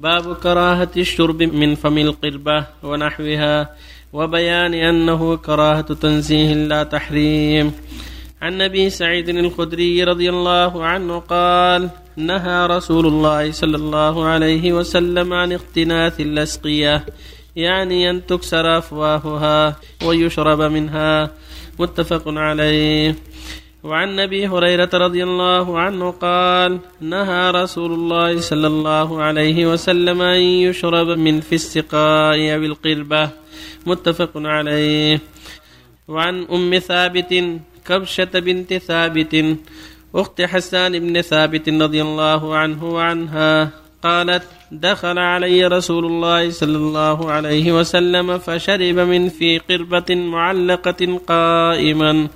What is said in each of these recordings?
باب كراهة الشرب من فم القربة ونحوها وبيان أنه كراهة تنزيه لا تحريم. عن ابي سعيد الخدري رضي الله عنه قال نهى رسول الله صلى الله عليه وسلم عن اقتناث الأسقية يعني أن تكسر أفواهها ويشرب منها. متفق عليه. وعن أبي هريرة رضي الله عنه قال نهى رسول الله صلى الله عليه وسلم أن يشرب من في السقاء أو القربة. متفق عليه. وعن أم ثابت كبشة بنت ثابت أخت حسان بن ثابت رضي الله عنه وعنها قالت دخل علي رسول الله صلى الله عليه وسلم فشرب من في قربة معلقة قائما.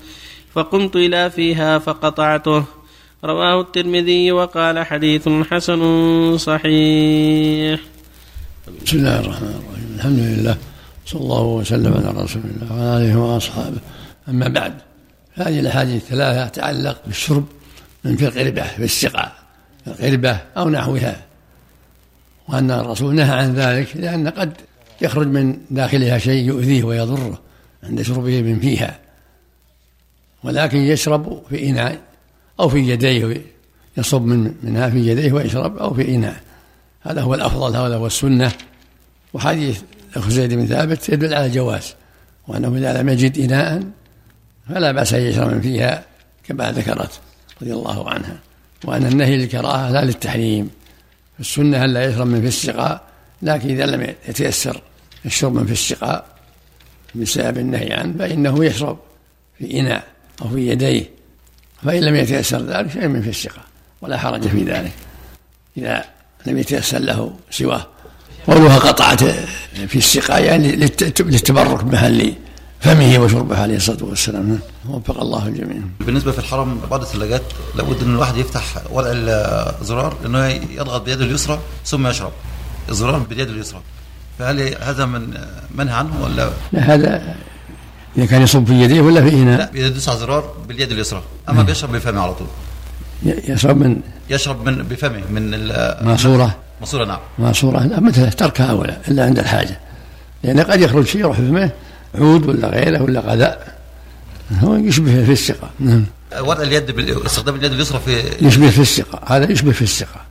فقمت إلى فيها فقطعته. رواه الترمذي وقال حديث حسن صحيح. بسم الله الرحمن الرحيم. الحمد لله. صلى الله وسلم على رسول الله وعلى آله وأصحابه. أما بعد هذه الأحاديث الثلاثة تتعلق بالشرب من في القربة في السقاء القربة أو نحوها. وأن الرسول نهى عن ذلك لأن قد يخرج من داخلها شيء يؤذيه ويضره عند شربه من فيها. ولكن يشرب في إناء أو في يديه يصب من منها في يديه ويشرب أو في إناء. هذا هو الأفضل هذا هو السنة. وحديث أخو زيد بن ثابت يدل على الجواز وأنه إذا لم يجد إناء فلا بأس أن يشرب من فيها كما ذكرت رضي الله عنها. وأن النهي للكراهة لا للتحريم. السنة ألا يشرب من في السقاء لكن إذا لم يتيسر الشرب من في السقاء بسبب النهي عنه فإنه يشرب في إناء. أو في يديه فإن لم يتيسر ذلك شيء من في السقاء ولا حرج في ذلك. إذا لم يتيسر له سواه قولها قطعت في السقاء يعني للتبرك بمحل فمه وشربه عليه الصلاة والسلام. وفق الله الجميع. بالنسبة في الحرم بعض الثلاجات لابد أن الواحد يفتح ورق الزرار انه يضغط بيده اليسرى ثم يشرب. الزرار باليد اليسرى. فهل هذا من منهى عنه ولا؟ لا هذا إذا كان يصب في يديه ولا في اناء؟ لا يدوس على الزرار باليد اليسرى. أما نعم. بيشرب بفمه على طول. يشرب من؟ يشرب من بفمه من ماسوره ماسوره نعم. ماسوره لا مثل تركها اولى إلا عند الحاجة. لأن قد يخرج شيء يروح في فمه عود ولا غيره ولا غذاء. هو يشبه في السقاء نعم. وضع اليد باستخدام اليد اليسرى في يشبه في السقاء هذا يشبه في السقاء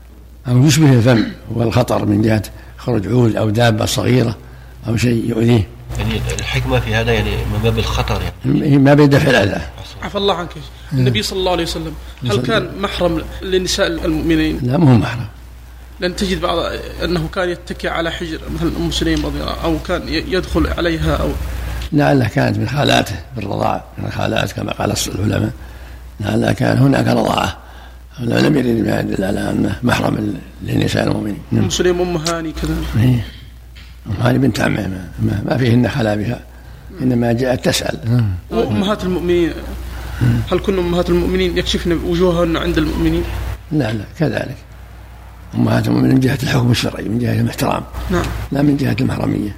أو يشبه الفم. والخطر من جهة خروج عود أو دابة صغيرة أو شيء يؤذيه. يعني الحكمة في هذا يعني من باب الخطر يعني. ما بيدفع الاذى عفى الله عنك النبي صلى الله عليه وسلم هل كان محرم لنساء المؤمنين؟ لا ما هو محرم. لأن تجد بعض أنه كان يتكئ على حجر مثلا أم سليم رضي الله أو كان يدخل عليها أو لعلها كانت من خالاته بالرضاعة من الخالات كما قال العلماء. لعلها كان هناك رضاعة. لم يرد ما يدل على أنه محرم لنساء المؤمنين. أم سليم أم هاني كذا. هاني بنت عمه ما, ما فيهن خلا بها إنما جاءت تسأل. وأمهات المؤمنين هل كن أمهات المؤمنين يكشفن وجوههن عند المؤمنين؟ لا لا كذلك. أمهات المؤمنين من جهة الحكم الشرعي من جهة الاحترام. نعم. لا من جهة المحرمية.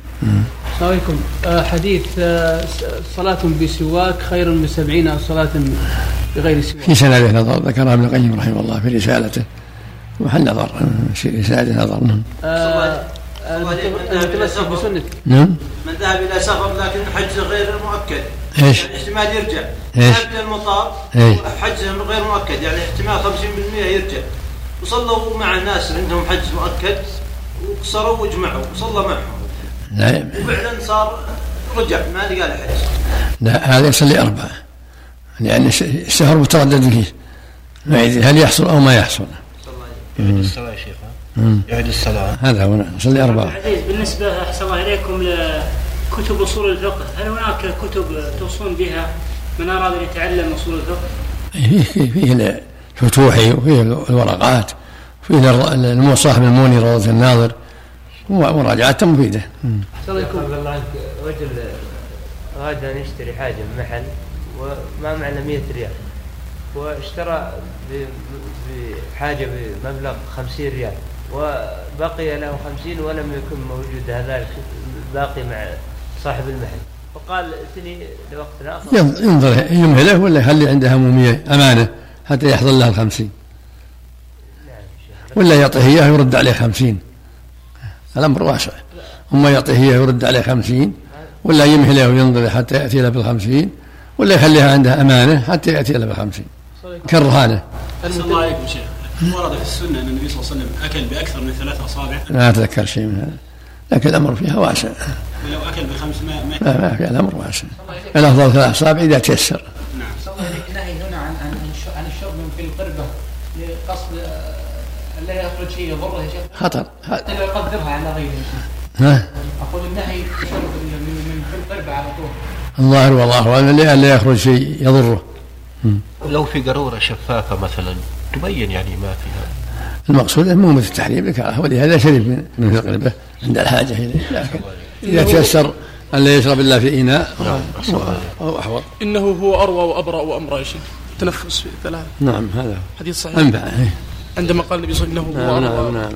السلام عليكم. آه، حديث آه، صلاة بسواك خير من سبعين أو صلاة بغير سواك. في سنده نظر ذكرها ابن القيم رحمه الله في رسالته. محل نظر رسالة نظر. نعم المتمسك بسنة نعم. من ذهب إلى سفر لكن حج غير مؤكد. إيش؟ يعني احتمال يرجع. إيش؟ ذهب إلى المطار إيش؟ حج غير مؤكد. يعني احتمال 50% يرجع. وصلوا مع ناس عندهم حج مؤكد وقصروا واجمعوا وصلى معهم. لا. وفعلا صار رجع ما قال حج لا هذا يصلي أربعة. لأن السفر متردد فيه. ما يدري هل يحصل أو ما يحصل. يعيد الصلاة يا شيخ. يعيد الصلاة هذا هو يصلي أربعة. عزيز بالنسبة أحسن الله إليكم لكتب أصول الفقه هل هناك كتب توصون بها من أراد أن يتعلم أصول الفقه؟ فيه فيه الفتوحي وفيه الورقات فيه المصاحب الموني روضة الناظر مراجعات مفيدة. الله عنك. رجل أراد أن يشتري حاجة من محل وما معنا 100 ريال واشترى بحاجة بمبلغ 50 ريال. وبقي له 50 ولم يكن موجود هذا الباقي مع صاحب المحل. فقال ائتني لوقت آخر. ينظر يمهله ولا يخلي عنده همومية أمانة حتى يحضر له الخمسين. ولا يعطيه إياه ويرد عليه خمسين. الأمر واسع. أما يعطيه إياه ويرد عليه خمسين ولا يمهله وينظر حتى يأتي له بالخمسين ولا يخليها عنده أمانة حتى يأتي له بالخمسين. كالرهانة أحسن الله عليكم شيخ. ورد في السنة أن النبي صلى الله عليه وسلم أكل بأكثر من ثلاث أصابع. لا أتذكر شيء من هذا. لكن الأمر فيها واسع. ولو أكل بخمس ما ما لا ما في الأمر واسع. الأفضل ثلاث أصابع إذا تيسر. النهي هنا عن عن عن الشرب من في القربة. لقصد آه، لا يخرج شيء يضره يا شيخ. خطر. حتى لا يقدرها على غيره. ها؟ أقول النهي الشرب من من في القربة على طول. الظاهر والله أعلم لا يخرج شيء يضره. لو في قارورة شفافة مثلا تبين يعني ما فيها. المقصود مو مثل التحريم الكراهه ولهذا شرب من من القربه عند الحاجة اليه لكن إذا تيسر أن لا يشرب إلا في إناء أو احوط إنه هو أروى وأبرأ وأمرأ يا شيخ. التنفس في ثلاث نعم هذا حديث صحيح. انفع. عندما قال النبي صلى الله عليه وسلم إنه هو نعم نعم نعم.